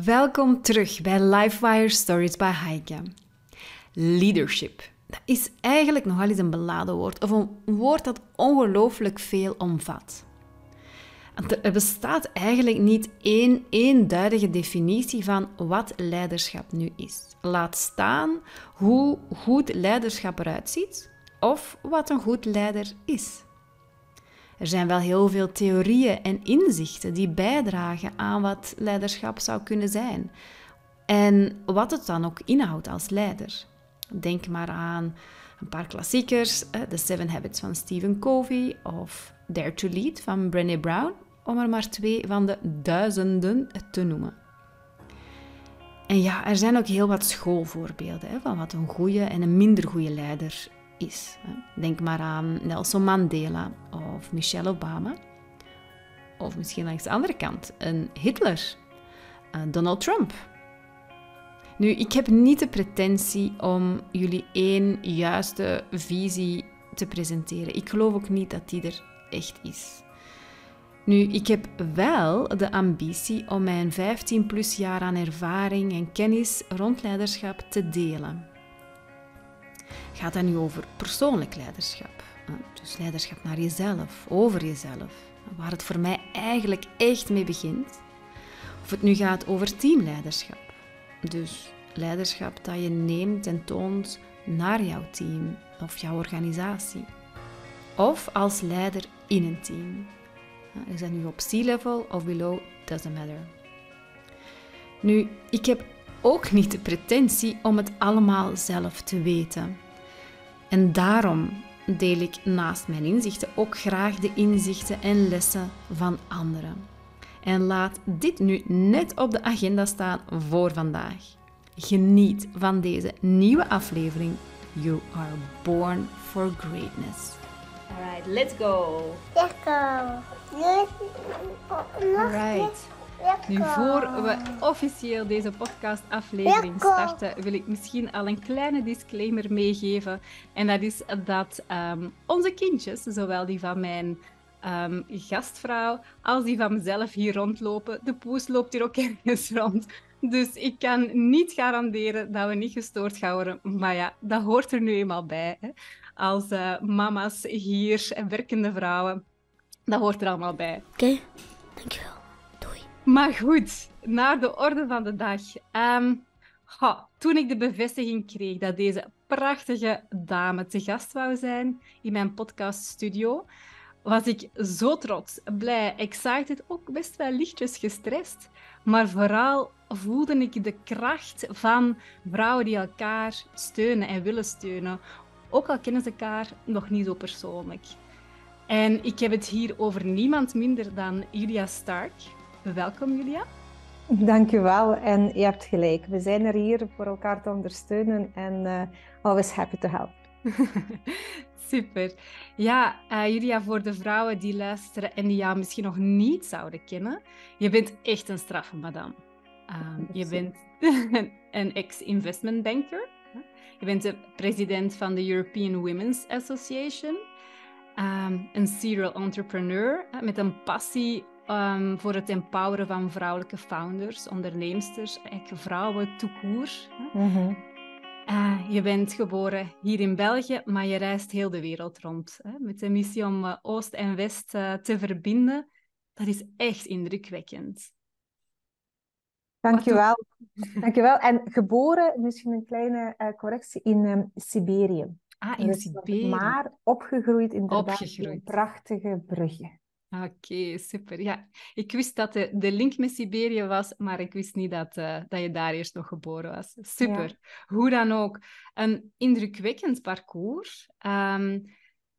Welkom terug bij Lifewire Stories by Heike. Leadership. Dat is eigenlijk nogal eens een beladen woord, of een woord dat ongelooflijk veel omvat. Er bestaat eigenlijk niet één eenduidige definitie van wat leiderschap nu is. Laat staan hoe goed leiderschap eruit ziet of wat een goed leider is. Er zijn wel heel veel theorieën en inzichten die bijdragen aan wat leiderschap zou kunnen zijn en wat het dan ook inhoudt als leider. Denk maar aan een paar klassiekers, The Seven Habits van Stephen Covey of Dare to Lead van Brené Brown, om er maar twee van de duizenden te noemen. En ja, er zijn ook heel wat schoolvoorbeelden hè, van wat een goede en een minder goede leider is. Denk maar aan Nelson Mandela of Michelle Obama. Of misschien langs de andere kant, een Hitler, Donald Trump. Nu, ik heb niet de pretentie om jullie één juiste visie te presenteren. Ik geloof ook niet dat die er echt is. Nu, ik heb wel de ambitie om mijn 15 plus jaar aan ervaring en kennis rond leiderschap te delen. Gaat dat nu over persoonlijk leiderschap? Dus leiderschap naar jezelf, over jezelf, waar het voor mij eigenlijk echt mee begint. Of het nu gaat over teamleiderschap. Dus leiderschap dat je neemt en toont naar jouw team of jouw organisatie. Of als leider in een team. Is dat nu op C-level of below, doesn't matter. Nu, ik heb ook niet de pretentie om het allemaal zelf te weten. En daarom deel ik naast mijn inzichten ook graag de inzichten en lessen van anderen. En laat dit nu net op de agenda staan voor vandaag. Geniet van deze nieuwe aflevering. You are born for greatness. Alright, let's go. Let's go. Alright. Nu, voor we officieel deze podcastaflevering starten, wil ik misschien al een kleine disclaimer meegeven. En dat is dat ehm, onze kindjes, zowel die van mijn um, gastvrouw als die van mezelf hier rondlopen. De poes loopt hier ook ergens rond. Dus ik kan niet garanderen dat we niet gestoord gaan worden. Maar ja, dat hoort er nu eenmaal bij. Hè. Als uh, mama's hier en werkende vrouwen. Dat hoort er allemaal bij. Oké, dankjewel. Maar goed, naar de orde van de dag. Ha, toen ik de bevestiging kreeg dat deze prachtige dame te gast wou zijn in mijn podcaststudio, was ik zo trots, blij, excited, ook best wel lichtjes gestrest. Maar vooral voelde ik de kracht van vrouwen die elkaar steunen en willen steunen. Ook al kennen ze elkaar nog niet zo persoonlijk. En ik heb het hier over niemand minder dan Julia Stark. Welkom Julia. Dankjewel en je hebt gelijk. We zijn er hier voor elkaar te ondersteunen en uh, always happy to help. Super. Ja, uh, Julia, voor de vrouwen die luisteren en die jou misschien nog niet zouden kennen, je bent echt een straffe madame. Um, je bent een ex-investment banker. Je bent de president van de European Women's Association. Um, een serial entrepreneur met een passie um, voor het empoweren van vrouwelijke founders, onderneemsters, vrouwen toekoer. Mm uh, je bent geboren hier in België, maar je reist heel de wereld rond. Hè, met de missie om uh, Oost en West uh, te verbinden. Dat is echt indrukwekkend. Dankjewel. Dankjewel. En geboren, misschien een kleine correctie, in um, Siberië. Ah, in dus Siberië. Maar opgegroeid in een prachtige Brugge. Oké, super. Ja, ik wist dat de, de link met Siberië was, maar ik wist niet dat, uh, dat je daar eerst nog geboren was. Super. Hoe dan ook, een indrukwekkend parcours. Um,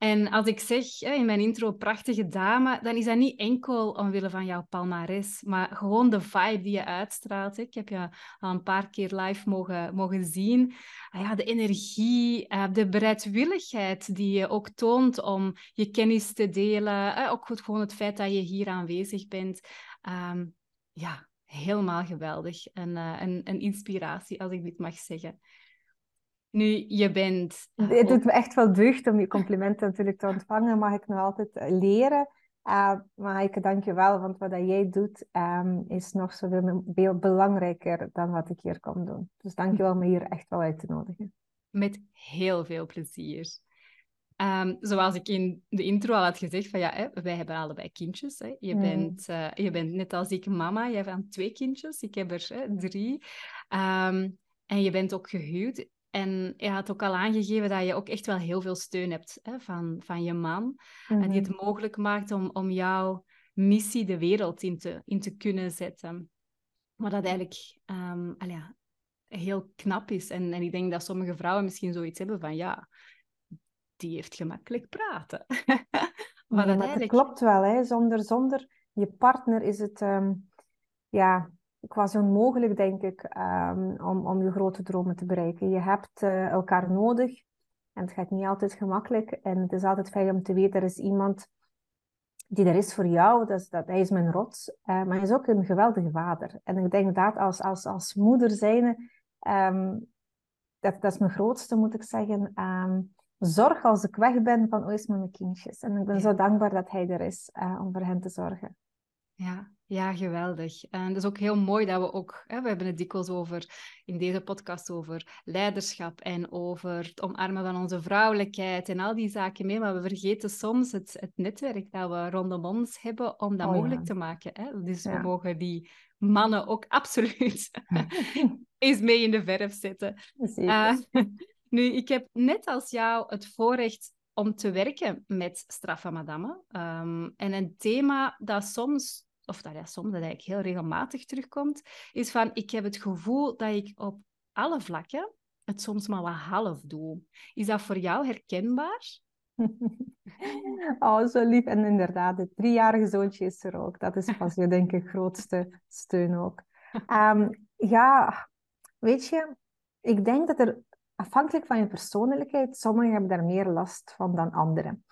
en als ik zeg in mijn intro prachtige dame, dan is dat niet enkel omwille van jouw palmares, maar gewoon de vibe die je uitstraalt. Ik heb je al een paar keer live mogen, mogen zien. Ah ja, de energie, eh, de bereidwilligheid die je ook toont om je kennis te delen. Ook gewoon het feit dat je hier aanwezig bent. Ehm, ja, helemaal geweldig. En, uh, een, een inspiratie, als ik dit mag zeggen. Nu, je bent... Het doet me echt wel deugd om je complimenten natuurlijk te ontvangen. Mag ik nog altijd leren Uh, maar ik dank je wel, want wat dat jij doet um, is nog zoveel veel belangrijker dan wat ik hier kom doen. Dus dank je wel om me hier echt wel uit te nodigen. Met heel veel plezier. Um, zoals ik in de intro al had gezegd, van ja, hè, wij hebben allebei kindjes. Hè. Je, mm. bent, uh, je bent net als ik mama, jij hebt twee kindjes, ik heb er hè, drie. Um, en je bent ook gehuwd. En je had ook al aangegeven dat je ook echt wel heel veel steun hebt hè, van, van je man. En die het mogelijk maakt om, om jouw missie de wereld in te, in te kunnen zetten. Maar dat eigenlijk um, ja, heel knap is. En, en ik denk dat sommige vrouwen misschien zoiets hebben van ja, die heeft gemakkelijk praten. maar dat, eigenlijk... klopt wel. Hè? Zonder, zonder je partner is het um, ja, quasi onmogelijk, denk ik, um, om, om je grote dromen te bereiken. Je hebt uh, elkaar nodig en het gaat niet altijd gemakkelijk. En het is altijd fijn om te weten, er is iemand die er is voor jou. Dat is, dat, hij is mijn rots, uh, maar hij is ook een geweldige vader. En ik denk dat als, als, als moeder zijnde, um, dat, dat is mijn grootste, moet ik zeggen. Um, zorg als ik weg ben van, oh, is met mijn kindjes. En ik ben zo dankbaar dat hij er is uh, om voor hen te zorgen. Ja, ja, geweldig. En het is ook heel mooi dat we ook, hè, we hebben het dikwijls over in deze podcast over leiderschap en over het omarmen van onze vrouwelijkheid en al die zaken mee, maar we vergeten soms het, het netwerk dat we rondom ons hebben om dat oh, mogelijk te maken. Hè? Dus we mogen die mannen ook absoluut eens mee in de verf zetten. Uh, nu, ik heb net als jou het voorrecht om te werken met straffe madame. Um, en een thema dat soms of dat ja, soms dat eigenlijk heel regelmatig terugkomt, is van ik heb het gevoel dat ik op alle vlakken het soms maar wat half doe. Is dat voor jou herkenbaar? Oh, zo lief. En inderdaad, het driejarige zoontje is er ook. Dat is pas je, denk ik, grootste steun ook. Um, ja, weet je, ik denk dat er afhankelijk van je persoonlijkheid, sommigen hebben daar meer last van dan anderen.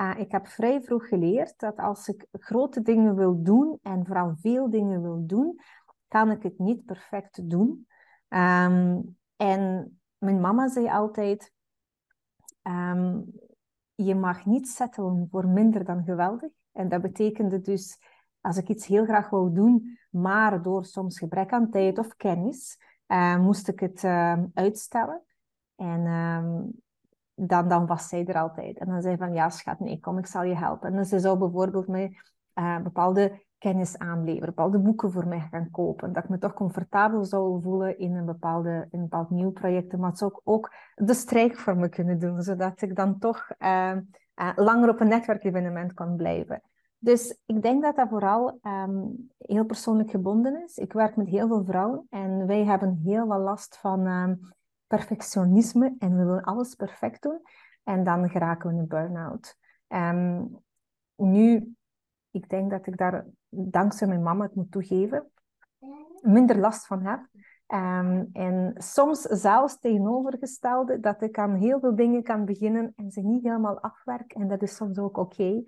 Uh, ik heb vrij vroeg geleerd dat als ik grote dingen wil doen en vooral veel dingen wil doen, kan ik het niet perfect doen. Um, en mijn mama zei altijd: um, Je mag niet settelen voor minder dan geweldig. En dat betekende dus, als ik iets heel graag wou doen, maar door soms gebrek aan tijd of kennis, uh, moest ik het uh, uitstellen. En dan, dan was zij er altijd. En dan zei van, ja schat, nee, kom, ik zal je helpen. En ze zou bijvoorbeeld mij uh, bepaalde kennis aanleveren, bepaalde boeken voor mij gaan kopen. Dat ik me toch comfortabel zou voelen in een, bepaalde, in een bepaald nieuw project. Maar het zou ook, de strijk voor me kunnen doen, zodat ik dan toch uh, uh, langer op een netwerkevenement kan blijven. Dus ik denk dat dat vooral um, heel persoonlijk gebonden is. Ik werk met heel veel vrouwen en wij hebben heel veel last van um, perfectionisme en we willen alles perfect doen. En dan geraken we in een burn-out. Um, nu, ik denk dat ik daar dankzij mijn mama, moet toegeven, minder last van heb. Um, en soms zelfs tegenovergestelde, dat ik aan heel veel dingen kan beginnen en ze niet helemaal afwerk. En dat is soms ook oké.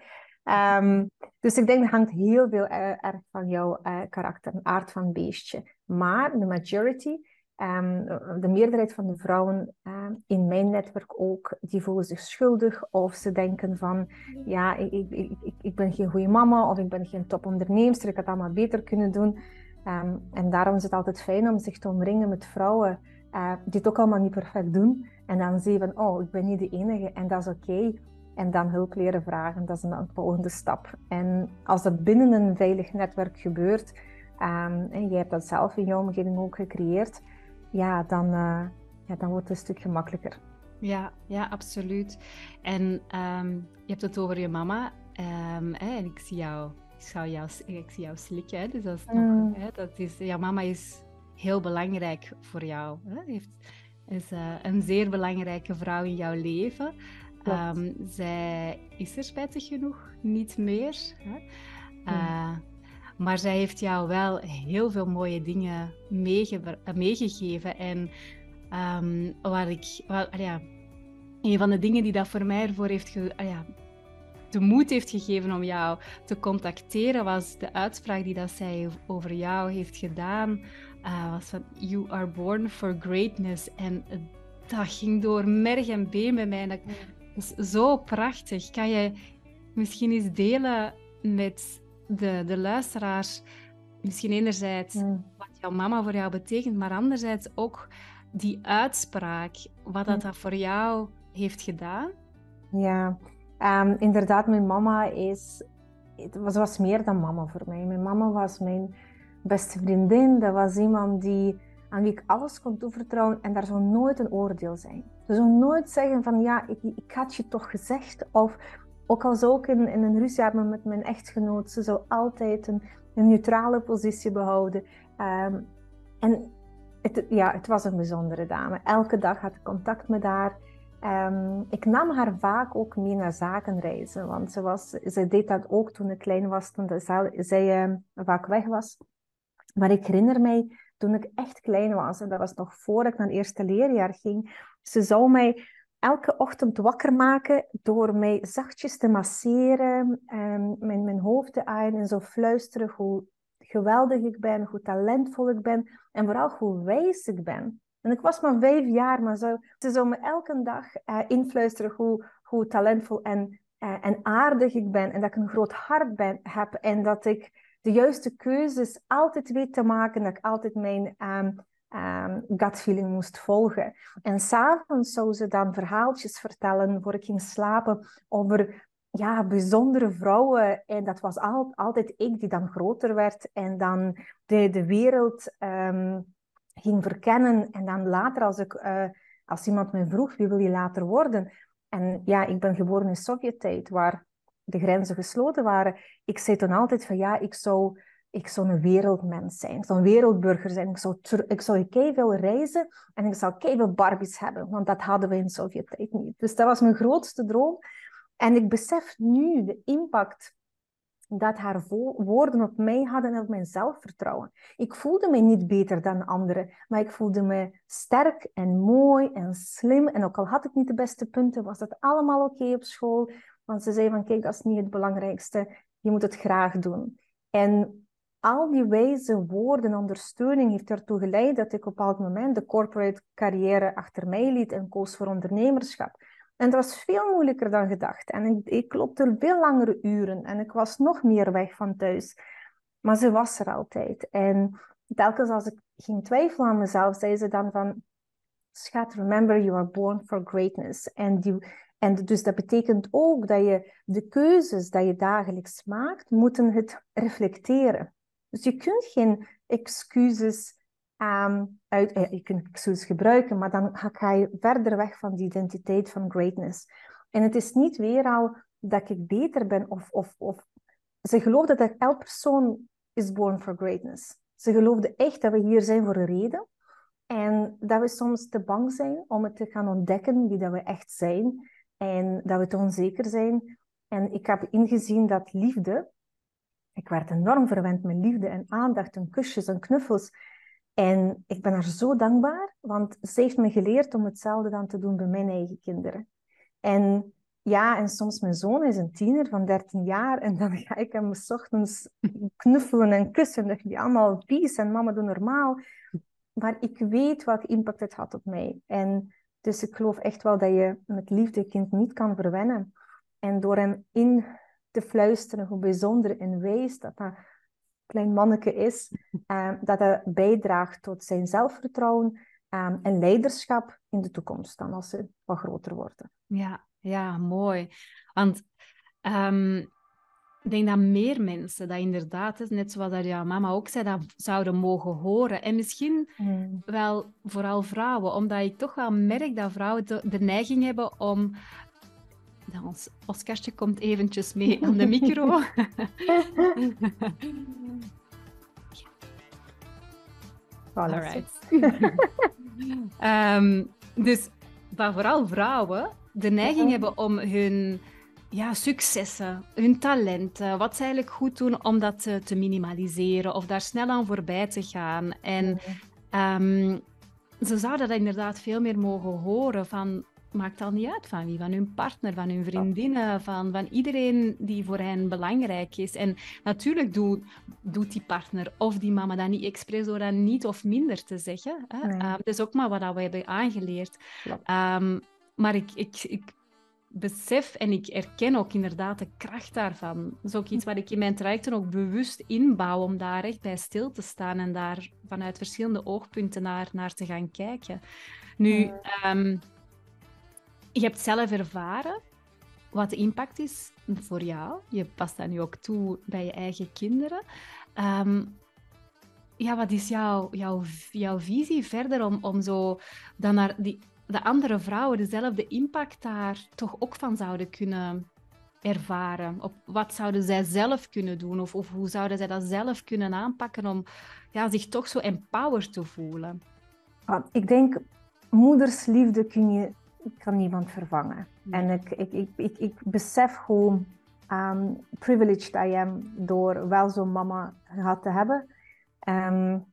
Um, dus ik denk dat hangt heel veel uh, erg van jouw uh, karakter, aard van beestje. Maar de majority Um, de meerderheid van de vrouwen uh, in mijn netwerk ook, die voelen zich schuldig of ze denken van, ja, ik, ik, ik, ik ben geen goede mama of ik ben geen toponderneemster, ik had allemaal beter kunnen doen. Um, en daarom is het altijd fijn om zich te omringen met vrouwen uh, die het ook allemaal niet perfect doen. En dan zie je van, oh, ik ben niet de enige en dat is oké. En dan hulp leren vragen, dat is een volgende stap. En als dat binnen een veilig netwerk gebeurt, en jij hebt dat zelf in jouw omgeving ook gecreëerd, ja, dan, uh, ja, dan wordt het een stuk gemakkelijker. Ja, ja, absoluut. En um, je hebt het over je mama. Um, hè, en ik zie jou, ik, zou jou, ik zie jou slikken. Hè, dus dat is mm. hè, dat is, jouw mama is heel belangrijk voor jou. Hè? Heeft, is uh, een zeer belangrijke vrouw in jouw leven. Um, zij is er spijtig genoeg niet meer. Hè? Uh, maar zij heeft jou wel heel veel mooie dingen eh, meegegeven. En um, waar ik, ja, een van de dingen die dat voor mij ervoor heeft ge, ah ja, de moed heeft gegeven om jou te contacteren, was de uitspraak die dat zij over jou heeft gedaan. Uh, was van You are born for greatness. En dat ging door merg en been bij mij. Dat, is zo prachtig. Kan je misschien eens delen met de, de luisteraars misschien enerzijds Mm. wat jouw mama voor jou betekent, maar anderzijds ook die uitspraak, wat dat, dat voor jou heeft gedaan? Ja, Ehm, inderdaad, mijn mama is, het was, was meer dan mama voor mij. Mijn mama was mijn beste vriendin. Dat was iemand die, aan wie ik alles kon toevertrouwen en daar zou nooit een oordeel zijn. Ze zou nooit zeggen van ja, ik, ik had je toch gezegd. Of ook al zou ik in, in een ruzie hebben met mijn echtgenoot, ze zou altijd een, een neutrale positie behouden. Ehm, en het, ja, het was een bijzondere dame. Elke dag had ik contact met haar. Ehm, ik nam haar vaak ook mee naar zakenreizen, want ze, was, ze deed dat ook toen ik klein was, toen zij, zij ehm, vaak weg was. Maar ik herinner mij, toen ik echt klein was, en dat was nog voor ik naar het eerste leerjaar ging, ze zou mij elke ochtend wakker maken door mij zachtjes te masseren, ehm, mijn, mijn hoofd te aaien en zo fluisteren hoe geweldig ik ben, hoe talentvol ik ben en vooral hoe wijs ik ben. En ik was maar vijf jaar, maar zo, ze zou me elke dag eh, influisteren hoe, hoe talentvol en, eh, en aardig ik ben. En dat ik een groot hart ben, heb. En dat ik de juiste keuzes altijd weet te maken. Dat ik altijd mijn um, um, gut feeling moest volgen. En s'avonds zou ze dan verhaaltjes vertellen voor ik ging slapen over ja, bijzondere vrouwen. En dat was al, altijd ik die dan groter werd en dan de, de wereld um, ging verkennen. En dan later, als, ik, uh, als iemand me vroeg, wie wil je later worden? En ja, ik ben geboren in Sovjet-tijd, waar de grenzen gesloten waren. Ik zei toen altijd van ja, ik zou, ik zou een wereldmens zijn. Ik zou een wereldburger zijn. Ik zou, ik zou veel reizen en ik zou veel Barbies hebben. Want dat hadden we in Sovjet-tijd niet. Dus dat was mijn grootste droom. En ik besef nu de impact dat haar woorden op mij hadden en op mijn zelfvertrouwen. Ik voelde me niet beter dan anderen, maar ik voelde me sterk en mooi en slim. En ook al had ik niet de beste punten, was dat allemaal oké op school. Want ze zei van, kijk, dat is niet het belangrijkste. Je moet het graag doen. En al die wijze woorden en ondersteuning heeft ertoe geleid dat ik op een bepaald moment de corporate carrière achter mij liet en koos voor ondernemerschap. En dat was veel moeilijker dan gedacht. En ik, klopte veel langere uren en ik was nog meer weg van thuis. Maar ze was er altijd. En telkens als ik ging twijfelen aan mezelf, zei ze dan van... Schat, remember you are born for greatness. En dus dat betekent ook dat je de keuzes die je dagelijks maakt, moeten het reflecteren. Dus je kunt geen excuses Um, uit, eh, je kunt excuses gebruiken, maar dan ga je verder weg van die identiteit van greatness. En het is niet weer al dat ik beter ben of... of, of... Ze geloofden dat elke persoon is born for greatness. Ze geloofden echt dat we hier zijn voor een reden. En dat we soms te bang zijn om het te gaan ontdekken wie dat we echt zijn. En dat we te onzeker zijn. En ik heb ingezien dat liefde... Ik werd enorm verwend met liefde en aandacht en kusjes en knuffels. En ik ben haar zo dankbaar, want ze heeft me geleerd om hetzelfde dan te doen bij mijn eigen kinderen. En ja, en soms mijn zoon is een tiener van 13 jaar en dan ga ik hem 's ochtends knuffelen en kussen. En die allemaal peace en mama doe normaal. Maar ik weet welke impact het had op mij. En dus ik geloof echt wel dat je met liefde kind niet kan verwennen. En door hem in te fluisteren hoe bijzonder en wijs dat dat klein manneke is, uh, dat het bijdraagt tot zijn zelfvertrouwen um, en leiderschap in de toekomst, dan als ze wat groter worden. Ja, ja mooi. Want um, ik denk dat meer mensen dat inderdaad, net zoals dat jouw mama ook zei, dat zouden mogen horen. En misschien mm. wel vooral vrouwen, omdat ik toch wel merk dat vrouwen de, neiging hebben om ons Oskartje komt eventjes mee aan de micro. Alright. um, dus waar vooral vrouwen de neiging hebben om hun ja, successen, hun talenten, wat ze eigenlijk goed doen, om dat te, te minimaliseren of daar snel aan voorbij te gaan. En um, ze zouden dat inderdaad veel meer mogen horen van maakt al niet uit van wie, van hun partner, van hun vriendinnen, van, van iedereen die voor hen belangrijk is. En natuurlijk doet, doet die partner of die mama dat niet expres door dat niet of minder te zeggen. Hè? Nee. Um, dat is ook maar wat we hebben aangeleerd. Um, maar ik, ik, ik besef en ik erken ook inderdaad de kracht daarvan. Dat is ook iets wat ik in mijn trajecten ook bewust inbouw, om daar echt bij stil te staan en daar vanuit verschillende oogpunten naar, naar te gaan kijken. Nu, ehm, je hebt zelf ervaren wat de impact is voor jou. Je past dat nu ook toe bij je eigen kinderen. Ehm, ja, wat is jouw, jouw, jouw visie verder om, om zo dan naar die, de andere vrouwen dezelfde impact daar toch ook van zouden kunnen ervaren? Op wat zouden zij zelf kunnen doen? Of, of hoe zouden zij dat zelf kunnen aanpakken om ja, zich toch zo empowered te voelen? Ah, ik denk, moedersliefde kun je, kan niemand vervangen. En ik, ik, ik, ik, ik besef gewoon um, privileged I am door wel zo'n mama gehad te hebben. Um,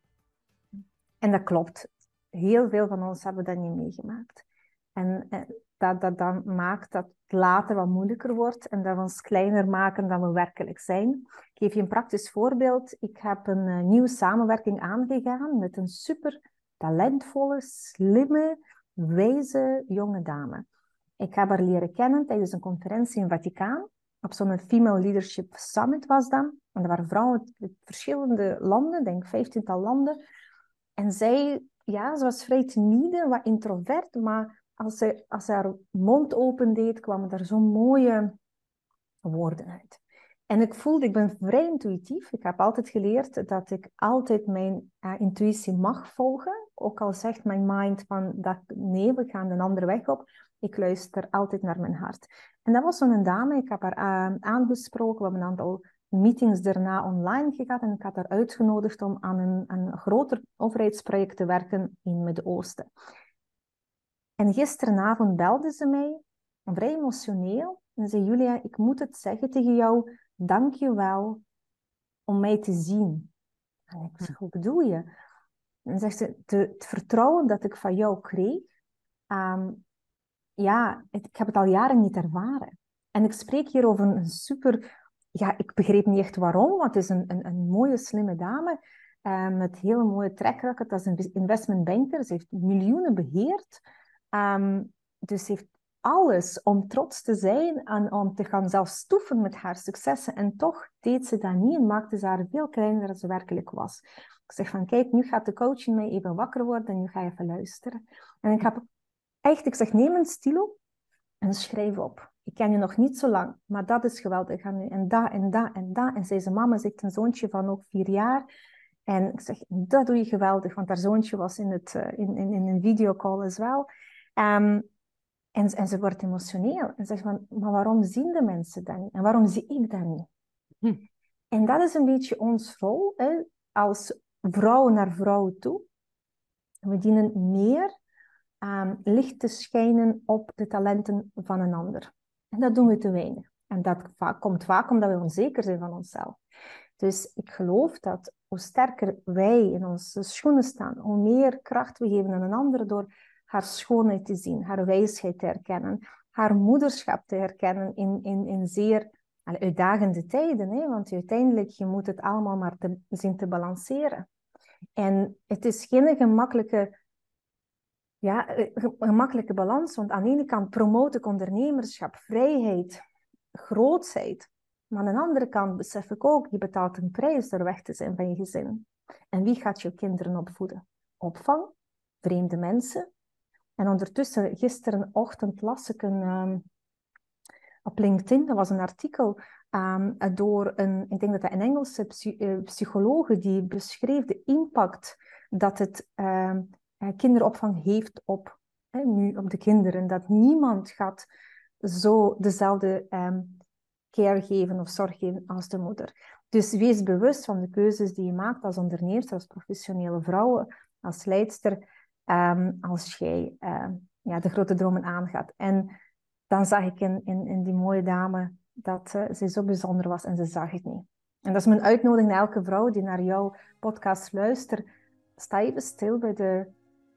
en dat klopt. Heel veel van ons hebben dat niet meegemaakt. En eh, dat, dat dan maakt dat het later wat moeilijker wordt en dat we ons kleiner maken dan we werkelijk zijn. Ik geef je een praktisch voorbeeld. Ik heb een uh, nieuwe samenwerking aangegaan met een super talentvolle, slimme, wijze jonge dame. Ik heb haar leren kennen tijdens een conferentie in Vaticaan. Op zo'n Female Leadership Summit was dat. En er waren vrouwen uit verschillende landen, denk vijftiental landen. En zij, ja, ze was vrij timide, wat introvert, maar als ze, als haar mond opendeed, kwamen er zo mooie woorden uit. En ik voelde, ik ben vrij intuïtief. Ik heb altijd geleerd dat ik altijd mijn uh, intuïtie mag volgen. Ook al zegt mijn mind van dat nee, we gaan een andere weg op. Ik luister altijd naar mijn hart. En dat was zo'n dame, ik heb haar uh, aangesproken. We hebben een aantal meetings daarna online gehad en ik had haar uitgenodigd om aan een, een groter overheidsproject te werken in het Midden-Oosten. En gisteravond belde ze mij, vrij emotioneel, en zei Julia, ik moet het zeggen tegen jou, dank je wel om mij te zien. En ik zeg, hoe bedoel je? En zegt ze, het vertrouwen dat ik van jou kreeg, um, ja, ik heb het al jaren niet ervaren. En ik spreek hier over een super... Ja, ik begreep niet echt waarom, want het is een, een, een mooie, slimme dame uh, met hele mooie track record als een investment banker. Ze heeft miljoenen beheerd. Um, dus heeft alles om trots te zijn en om te gaan zelf stoeven met haar successen. En toch deed ze dat niet en maakte ze haar veel kleiner dan ze werkelijk was. Ik zeg van, kijk, nu gaat de coach in mij even wakker worden en nu ga je even luisteren. En ik heb echt, ik zeg, neem een stilo en schrijf op. Ik ken je nog niet zo lang, maar dat is geweldig. En, en dat en dat en dat. En zei mama, zegt een zoontje van ook vier jaar. En ik zeg, dat doe je geweldig, want haar zoontje was in, het, uh, in, in, in een videocall as wel. Um, en, en ze wordt emotioneel. En zegt van, maar waarom zien de mensen dat niet? En waarom zie ik dat niet? Hm. En dat is een beetje ons rol, hè, als vrouw naar vrouw toe. We dienen meer um, licht te schijnen op de talenten van een ander. En dat doen we te weinig. En dat komt vaak omdat we onzeker zijn van onszelf. Dus ik geloof dat hoe sterker wij in onze schoenen staan, hoe meer kracht we geven aan een ander door haar schoonheid te zien, haar wijsheid te herkennen, haar moederschap te herkennen in, in, in zeer uitdagende tijden. Hè? Want uiteindelijk, je moet het allemaal maar zien te balanceren. En het is geen gemakkelijke, ja, gemakkelijke balans, want aan de ene kant promoot ik ondernemerschap, vrijheid, grootsheid. Maar aan de andere kant besef ik ook, je betaalt een prijs door weg te zijn van je gezin. En wie gaat je kinderen opvoeden? Opvang, vreemde mensen, en ondertussen, gisterenochtend las ik een, um, op LinkedIn, dat was een artikel um, door een, ik denk dat dat een Engelse psy psychologe, die beschreef de impact dat het um, kinderopvang heeft op, nu op de kinderen. Dat niemand gaat zo dezelfde care geven of zorg geven als de moeder. Dus wees bewust van de keuzes die je maakt als ondernemer, als professionele vrouw, als leidster. Ehm, als jij ehm, ja, de grote dromen aangaat. En dan zag ik in, in, in die mooie dame dat uh, ze zo bijzonder was en ze zag het niet. En dat is mijn uitnodiging naar elke vrouw die naar jouw podcast luistert. Sta even stil bij de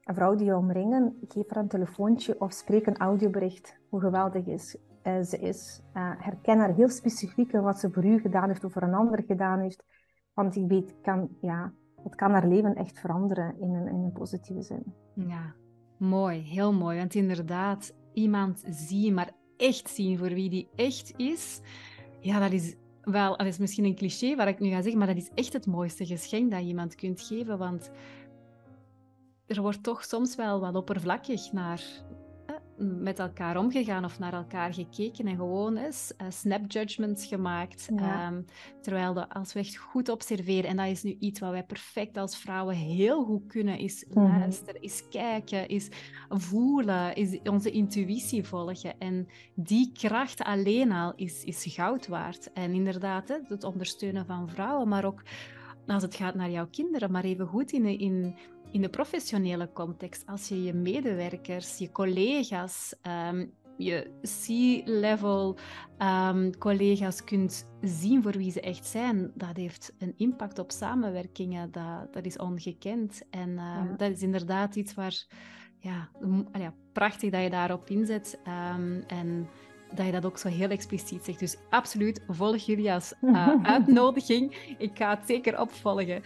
vrouw die je omringen. Geef haar een telefoontje of spreek een audiobericht hoe geweldig is, uh, ze is. Uh, herken haar heel specifiek in wat ze voor u gedaan heeft of voor een ander gedaan heeft. Want ik weet, kan, ja, het kan haar leven echt veranderen in een, in een positieve zin. Ja, mooi, heel mooi. Want inderdaad, iemand zie je, maar echt zien voor wie die echt is, ja, dat is wel, dat is misschien een cliché wat ik nu ga zeggen, maar dat is echt het mooiste geschenk dat je iemand kunt geven. Want er wordt toch soms wel wat oppervlakkig naar, met elkaar omgegaan of naar elkaar gekeken en gewoon eens uh, snap judgments gemaakt. Ehm, terwijl de, als we echt goed observeren, en dat is nu iets wat wij perfect als vrouwen heel goed kunnen, is mhm. luisteren, is kijken, is voelen, is onze intuïtie volgen. En die kracht alleen al is, is goud waard. En inderdaad, hè, het ondersteunen van vrouwen, maar ook als het gaat naar jouw kinderen, maar even goed in, in in de professionele context, als je je medewerkers, je collega's, ehm, je C-level um, collega's kunt zien voor wie ze echt zijn, dat heeft een impact op samenwerkingen. Dat, dat is ongekend. En ehm, dat is inderdaad iets waar, ja, ja, prachtig dat je daarop inzet. en dat je dat ook zo heel expliciet zegt. Dus absoluut, volg jullie als uh, uitnodiging. Ik ga het zeker opvolgen.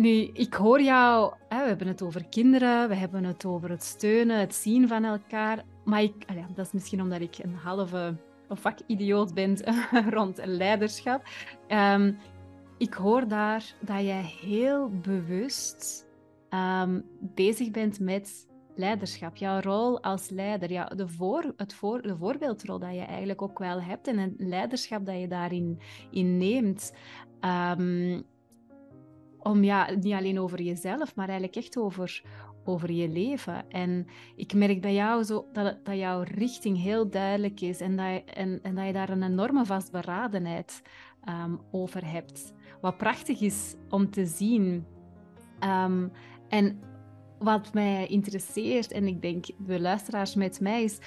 Nu, ik hoor jou, we hebben het over kinderen, we hebben het over het steunen, het zien van elkaar. Maar ik, dat is misschien omdat ik een halve vakidioot ben rond leiderschap. Um, ik hoor daar dat jij heel bewust um, bezig bent met leiderschap. Jouw rol als leider, de, voor, het voor, de voorbeeldrol dat je eigenlijk ook wel hebt en het leiderschap dat je daarin in neemt. Um, om ja, niet alleen over jezelf, maar eigenlijk echt over, over je leven. En ik merk bij jou zo dat, dat jouw richting heel duidelijk is en dat, je, en, en dat je daar een enorme vastberadenheid um, over hebt. Wat prachtig is om te zien. Ehm, en wat mij interesseert, en ik denk de luisteraars met mij, is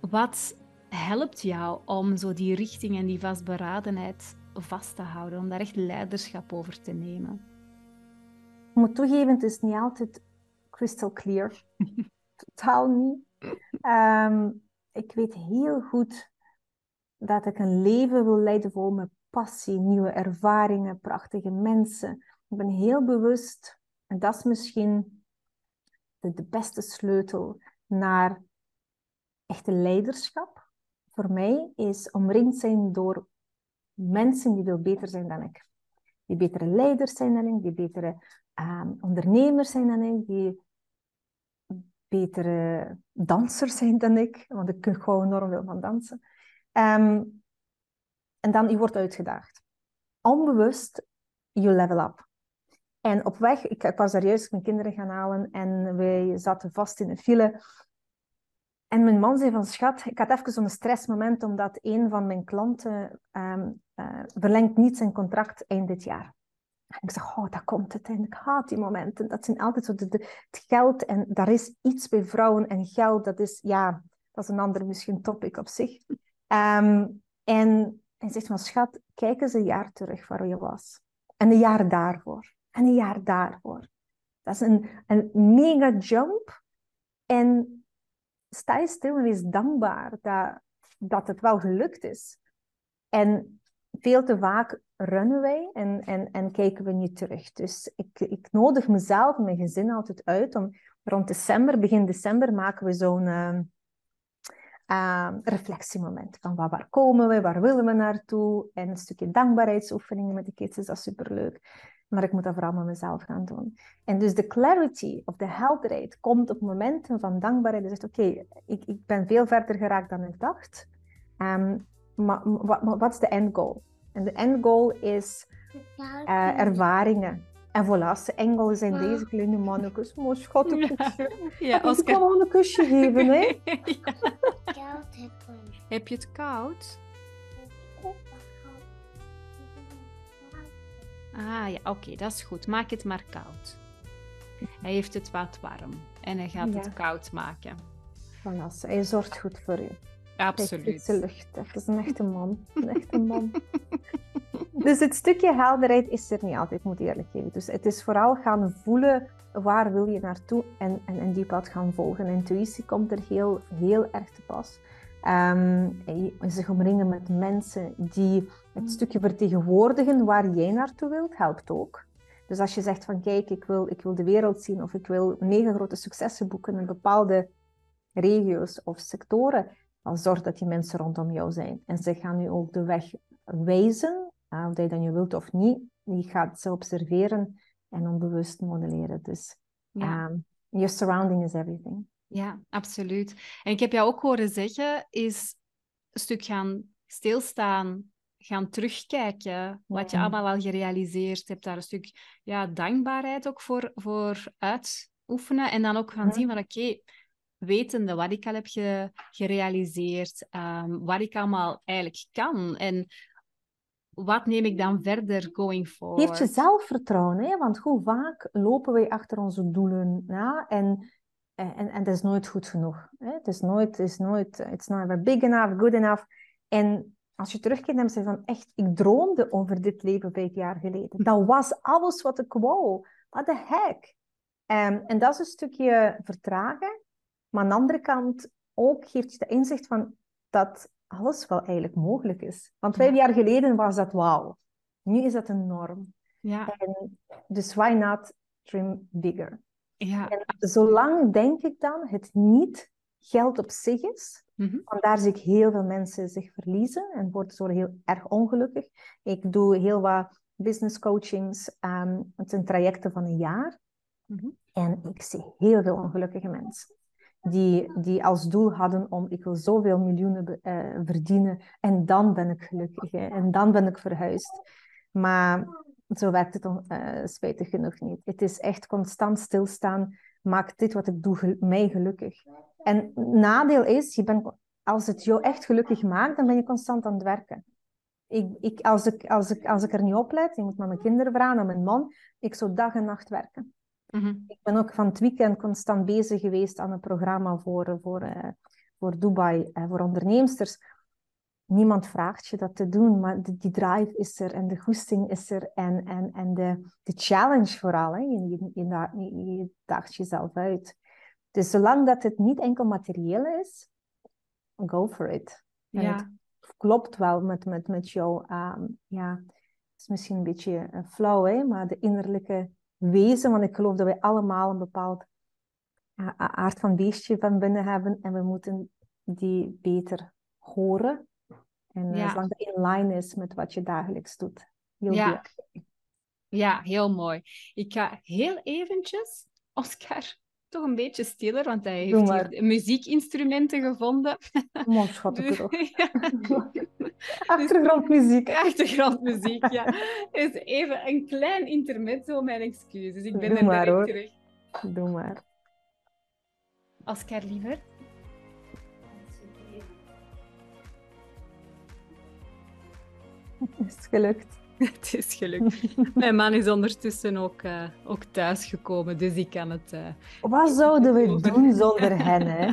wat helpt jou om zo die richting en die vastberadenheid vast te houden, om daar echt leiderschap over te nemen? Ik moet toegeven, het is niet altijd crystal clear. Totaal niet. Ehm, ik weet heel goed dat ik een leven wil leiden vol met passie, nieuwe ervaringen, prachtige mensen. Ik ben heel bewust, en dat is misschien de, de beste sleutel naar echte leiderschap. Voor mij is omringd zijn door mensen die veel beter zijn dan ik. Die betere leiders zijn dan ik, die betere ehm, ondernemers zijn dan ik, die betere dansers zijn dan ik, want ik kan gewoon enorm veel van dansen. Ehm, en dan, je wordt uitgedaagd. Onbewust, you level up. En op weg, ik, ik was daar juist mijn kinderen gaan halen en wij zaten vast in een file. En mijn man zei van, schat, ik had even zo'n stressmoment omdat een van mijn klanten um, uh, verlengt niet zijn contract eind dit jaar. En ik zeg, oh, dat komt het. En ik haat die momenten. Dat zijn altijd zo de, het geld. En daar is iets bij vrouwen en geld. Dat is, ja, dat is een ander misschien topic op zich. Um, en hij zegt, maar schat, kijk eens een jaar terug waar je was. En een jaar daarvoor. En een jaar daarvoor. Dat is een, een mega jump. En sta je stil en wees dankbaar dat, dat het wel gelukt is. En veel te vaak runnen wij en, en, en kijken we niet terug. Dus ik, ik nodig mezelf en mijn gezin altijd uit om rond december, begin december, maken we zo'n uh, uh, reflectiemoment. Van waar, waar komen we, waar willen we naartoe? En een stukje dankbaarheidsoefeningen met de kids is dat superleuk. Maar ik moet dat vooral met mezelf gaan doen. En dus de clarity of de helderheid komt op momenten van dankbaarheid. Je zegt, oké, ik, ik ben veel verder geraakt dan ik dacht. Um, maar wat is de end goal? En de end goal is uh, ervaringen. En voilà, de engelen zijn deze kleine mannetjes. Maar schat, een kusje. Ja, Oscar. Ik kan gewoon een kusje geven, hè? ja. Heb je het koud? Ah ja, oké, dat is goed. Maak het maar koud. Hij heeft het wat warm en hij gaat het koud maken. Voilà, hij zorgt goed voor u. Absoluut. lucht. Dat is een echte man. Een echte man. dus het stukje helderheid is er niet altijd, moet eerlijk geven. Dus het is vooral gaan voelen waar wil je naartoe en, en, en die pad gaan volgen. Intuïtie komt er heel, heel erg te pas. Um, zich omringen met mensen die het stukje vertegenwoordigen waar jij naartoe wilt, helpt ook. Dus als je zegt van kijk, ik wil, ik wil de wereld zien of ik wil mega grote successen boeken, een bepaalde regio's of sectoren, dan zorg dat die mensen rondom jou zijn. En ze gaan nu ook de weg wijzen, uh, of dat je dat nu wilt of niet. Je gaat ze observeren en onbewust modelleren. Dus Ja. um, your surrounding is everything. Ja, absoluut. En ik heb jou ook horen zeggen, is een stuk gaan stilstaan, gaan terugkijken, wat je allemaal al gerealiseerd hebt, daar een stuk ja, dankbaarheid ook voor, voor uitoefenen. En dan ook gaan zien van, oké, wetende wat ik al heb ge- gerealiseerd, ehm, wat ik allemaal eigenlijk kan en wat neem ik dan verder going forward. Geef je zelfvertrouwen, hè? want hoe vaak lopen wij achter onze doelen na en, en, en het is nooit goed genoeg. Hè? Het is nooit, het is nooit, it's never big enough, good enough. En als je terugkijkt en zegt van echt, ik droomde over dit leven vijf jaar geleden. Dat was alles wat ik wou. What the heck? Ehm, en dat is een stukje vertragen, maar aan de andere kant ook geeft je de inzicht van dat alles wel eigenlijk mogelijk is. Want vijf jaar geleden was dat wauw. Nu is dat een norm. Ja, En dus why not dream bigger? Ja. En zolang denk ik dan het niet geld op zich is, want daar zie ik heel veel mensen zich verliezen en worden zo heel erg ongelukkig. Ik doe heel wat business coachings, ehm, het zijn trajecten van een jaar. Mhm. En ik zie heel veel ongelukkige mensen. Die, die als doel hadden om ik wil zoveel miljoenen eh, verdienen en dan ben ik gelukkig hè, en dan ben ik verhuisd. Maar zo werkt het on- eh, spijtig genoeg niet. Het is echt constant stilstaan. Maakt dit wat ik doe gel- mij gelukkig. En nadeel is, je bent, als het jou echt gelukkig maakt, dan ben je constant aan het werken. Ik, ik, als, ik, als, ik, als ik er niet op let, je moet naar mijn kinderen vragen, naar mijn man, ik zou dag en nacht werken. Mhm. Ik ben ook van het weekend constant bezig geweest aan een programma voor, voor, eh, voor Dubai, eh, voor onderneemsters. Niemand vraagt je dat te doen, maar de, die drive is er en de goesting is er en, en, en de, de challenge vooral. Hè. Je, je, je, da- je, je daagt jezelf uit. Dus zolang dat het niet enkel materieel is, go for it. En Ja. het klopt wel met, met, met jouw, ehm, ja, het is misschien een beetje flauw, hè, maar de innerlijke wezen, want ik geloof dat wij allemaal een bepaald aard van beestje van binnen hebben en we moeten die beter horen. En eh, Ja. zolang dat in line is met wat je dagelijks doet. Heel Ja. Ja, heel mooi. Ik ga heel eventjes, Oscar, toch een beetje stiller, want hij heeft hier muziekinstrumenten gevonden. Mooi schat ik Dus- ja, Achtergrondmuziek. achtergrondmuziek, ja. Dus even een klein intermezzo, mijn excuses. Ik ben Doe er maar, direct hoor. terug. Doe maar. Oscar, liever. Is het gelukt? Het is gelukt. Mijn man is ondertussen ook, eh ook thuisgekomen, dus ik kan het... eh, Wat zouden we Over. doen zonder hen, hè?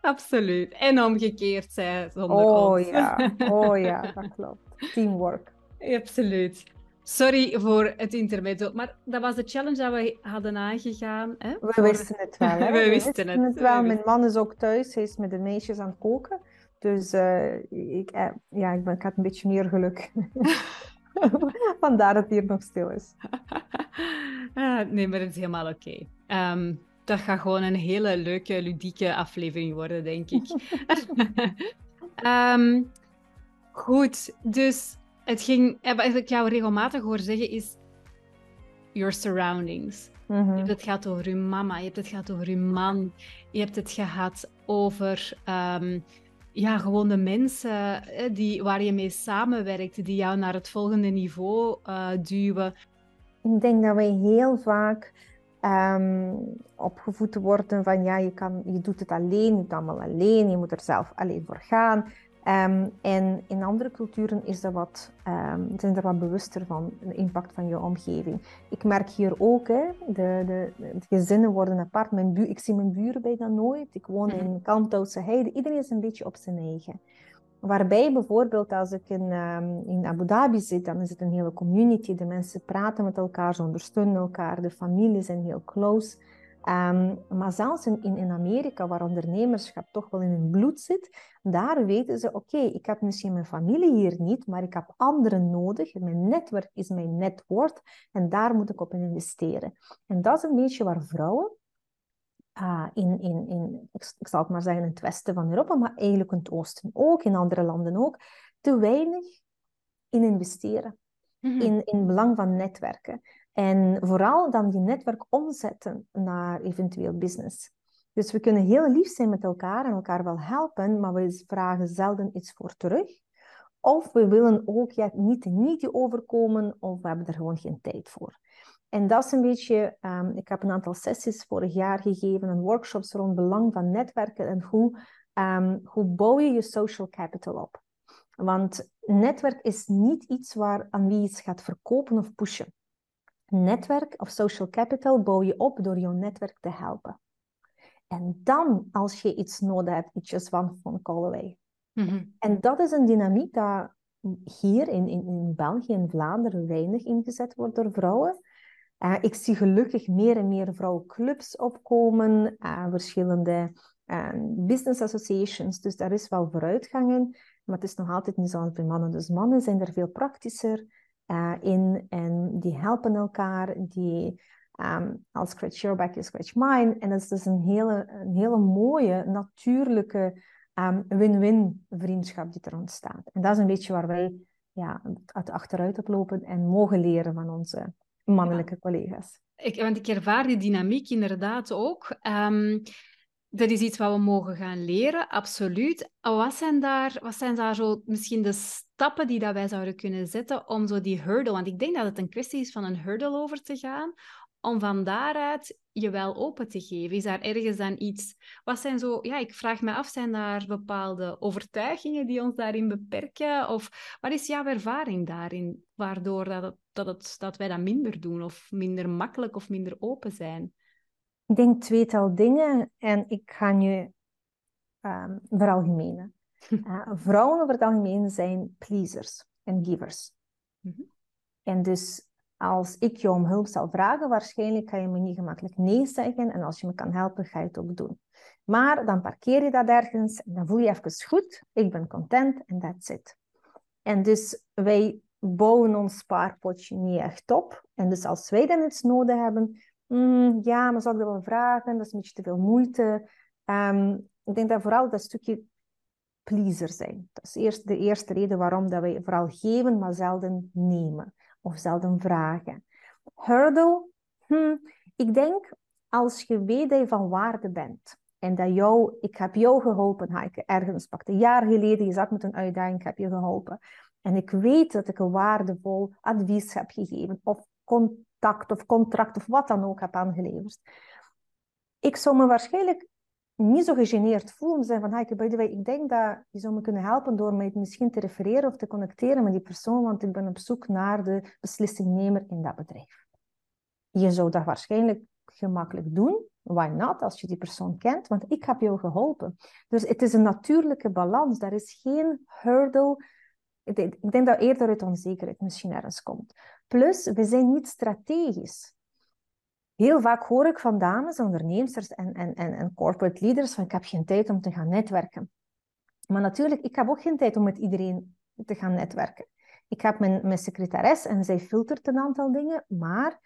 Absoluut. En omgekeerd, zij zonder Oh ons. ja, oh ja, dat klopt. Teamwork. Absoluut. Sorry voor het intermezzo, maar dat was de challenge dat we hadden aangegaan. Hè? We wisten het wel, hè? We wisten het, we wel. Mijn man is ook thuis. Hij is met de meisjes aan het koken. Dus eh, ik, eh, ja, ik, ben, ik had een beetje meer geluk. Vandaar dat het hier nog stil is. Ah, nee, maar het is helemaal oké. Ehm, dat gaat gewoon een hele leuke, ludieke aflevering worden, denk ik. Ehm, goed, dus het ging... eh, Wat ik jou regelmatig hoor zeggen is... Your surroundings. Je Mhm. hebt het gehad over je mama, je hebt het gehad over je man, je hebt het gehad over ehm, ja, gewoon de mensen hè, die, waar je mee samenwerkt, die jou naar het volgende niveau eh, duwen. Ik denk dat wij heel vaak ehm, opgevoed worden van ja, je, kan, je doet het alleen, je het allemaal alleen, je moet er zelf alleen voor gaan. Ehm, en in andere culturen is dat wat, ehm, zijn er wat bewuster van, de impact van je omgeving. Ik merk hier ook, hè, de, de, de gezinnen worden apart. Mijn bu ik zie mijn buren bijna nooit. Ik woon in Kalmthoutse Heide. Iedereen is een beetje op zijn eigen. Waarbij bijvoorbeeld als ik in, ehm, in Abu Dhabi zit, dan is het een hele community. De mensen praten met elkaar, ze ondersteunen elkaar. De families zijn heel close. Ehm, maar zelfs in, in, in Amerika, waar ondernemerschap toch wel in hun bloed zit, daar weten ze, oké, ik heb misschien mijn familie hier niet, maar ik heb anderen nodig. Mijn netwerk is mijn net worth en daar moet ik op investeren. En dat is een beetje waar vrouwen uh, in, in, in ik, ik zal het maar zeggen, in het westen van Europa, maar eigenlijk in het oosten ook, in andere landen ook, te weinig in investeren. Mhm. In, in belang van netwerken. En vooral dan die netwerk omzetten naar eventueel business. Dus we kunnen heel lief zijn met elkaar en elkaar wel helpen, maar we vragen zelden iets voor terug. Of we willen ook ja, niet niet overkomen, of we hebben er gewoon geen tijd voor. En dat is een beetje, ehm, ik heb een aantal sessies vorig jaar gegeven en workshops rond belang van netwerken en hoe, ehm, hoe bouw je je social capital op. Want netwerk is niet iets waar aan wie iets gaat verkopen of pushen. Netwerk of social capital bouw je op door jouw netwerk te helpen. En dan, als je iets nodig hebt, ietsjes van van call away. Mhm. En dat is een dynamiek dat hier in, in, in België en Vlaanderen weinig ingezet wordt door vrouwen. Uh, ik zie gelukkig meer en meer vrouwenclubs opkomen, uh, verschillende uh, business associations, dus daar is wel vooruitgang in. Maar het is nog altijd niet zoals bij mannen. Dus mannen zijn er veel praktischer in en die helpen elkaar, die um, I'll scratch your back, you scratch mine. En dat is dus een hele, een hele mooie, natuurlijke um, win-win vriendschap die er ontstaat. En dat is een beetje waar wij ja, uit achteruit op lopen en mogen leren van onze mannelijke collega's. Ik, want ik ervaar die dynamiek inderdaad ook. Um, dat is iets wat we mogen gaan leren, absoluut. Wat zijn daar, wat zijn daar zo misschien de stappen die dat wij zouden kunnen zetten om zo die hurdle, want ik denk dat het een kwestie is van een hurdle over te gaan, om van daaruit je wel open te geven? Is daar ergens dan iets... Wat zijn zo... Ja, ik vraag me af, zijn daar bepaalde overtuigingen die ons daarin beperken? Of wat is jouw ervaring daarin, waardoor dat, dat, het, dat wij dat minder doen? Of minder makkelijk of minder open zijn? Ik denk tweetal dingen en ik ga je um, veralgemenen. uh, vrouwen over het algemeen zijn pleasers en givers. Mm -hmm. En dus als ik je om hulp zal vragen, waarschijnlijk ga je me niet gemakkelijk nee zeggen. En als je me kan helpen, ga je het ook doen. Maar dan parkeer je dat ergens en dan voel je even goed. Ik ben content en that's it. En dus wij bouwen ons spaarpotje niet echt op. En dus als wij dan iets nodig hebben, mm, ja, maar zou ik dat wel vragen? Dat is een beetje te veel moeite. Um, ik denk dat vooral dat stukje pleaser zijn. Dat is eerst de eerste reden waarom dat wij vooral geven, maar zelden nemen of zelden vragen. Hurdle, hm, ik denk als je weet dat je van waarde bent en dat jou, ik heb jou geholpen, ha, ik ergens pakte een jaar geleden, je zat met een uitdaging, ik heb je geholpen. En ik weet dat ik een waardevol advies heb gegeven, of contact of contract of wat dan ook heb aangeleverd. Ik zou me waarschijnlijk niet zo gegeneerd voelen. Zeggen van, hey, by the ik denk dat je zou me kunnen helpen door mij misschien te refereren of te connecteren met die persoon, want ik ben op zoek naar de beslissingnemer in dat bedrijf. Je zou dat waarschijnlijk gemakkelijk doen. Why not, als je die persoon kent? Want ik heb jou geholpen. Dus het is een natuurlijke balans. Daar is geen hurdle. Ik denk, ik denk dat eerder uit onzekerheid misschien ergens komt. Plus, we zijn niet strategisch heel vaak hoor ik van dames, ondernemers en, en, en, en corporate leaders van ik heb geen tijd om te gaan netwerken. Maar natuurlijk, ik heb ook geen tijd om met iedereen te gaan netwerken. Ik heb mijn, mijn en zij filtert een aantal dingen, maar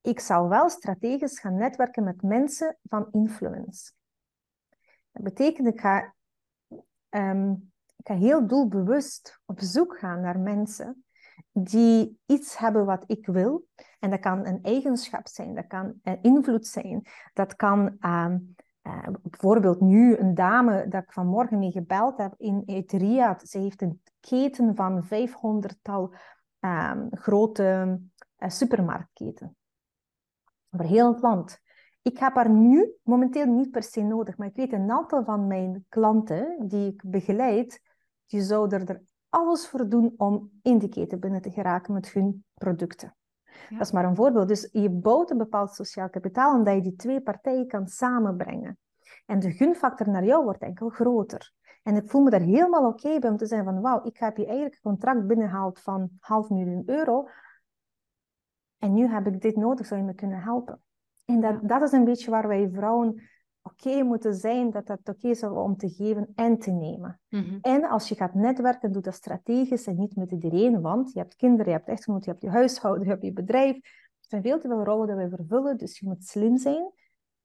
ik zal wel strategisch gaan netwerken met mensen van influence. Dat betekent, ik ga, um, ik ga heel doelbewust op zoek gaan naar mensen die iets hebben wat ik wil. En dat kan een eigenschap zijn, dat kan een invloed zijn, dat kan uh, uh, bijvoorbeeld nu een dame dat ik vanmorgen mee gebeld heb in uit Riyadh. Ze heeft een keten van 500-tal uh, grote uh, supermarktketen over heel het land. Ik heb haar nu momenteel niet per se nodig, maar ik weet een aantal van mijn klanten die ik begeleid, die zouden er alles voor doen om in die keten binnen te geraken met hun producten. Ja. Dat is maar een voorbeeld. Dus je bouwt een bepaald sociaal kapitaal omdat je die twee partijen kan samenbrengen. En de gunfactor naar jou wordt enkel groter. En ik voel me daar helemaal oké okay bij om te zeggen van wauw, ik heb je eigenlijk een contract binnengehaald van half miljoen euro. En nu heb ik dit nodig, zou je me kunnen helpen? En dat, dat is een beetje waar wij vrouwen oké okay moeten zijn, dat het oké is om te geven en te nemen. Mm -hmm. En als je gaat netwerken, doe dat strategisch en niet met iedereen, want je hebt kinderen, je hebt echtgenoot, je hebt je huishouden, je hebt je bedrijf. Er zijn veel te veel rollen die we vervullen, dus je moet slim zijn.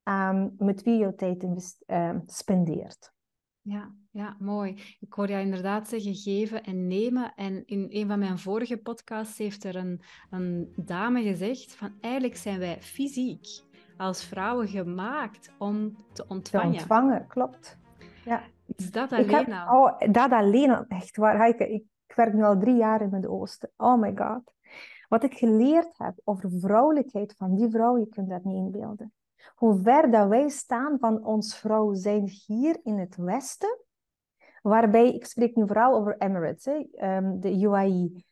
ehm, met wie je tijd ehm, spendeert. Ja, ja, mooi. Ik hoor jou inderdaad zeggen geven en nemen. En in een van mijn vorige podcasts heeft er een, een dame gezegd van eigenlijk zijn wij fysiek als vrouwen gemaakt om te Te ontvangen. ontvangen, klopt. Ja. Is dat alleen heb, al? oh, dat alleen al, echt waar. Ik, ik werk nu al drie jaar in het Oosten. Oh my god. Wat ik geleerd heb over vrouwelijkheid van die vrouw, je kunt dat niet inbeelden. Hoe ver dat wij staan van ons vrouw zijn hier in het Westen, waarbij, ik spreek nu vooral over Emirates, hè, ehm, de UAE.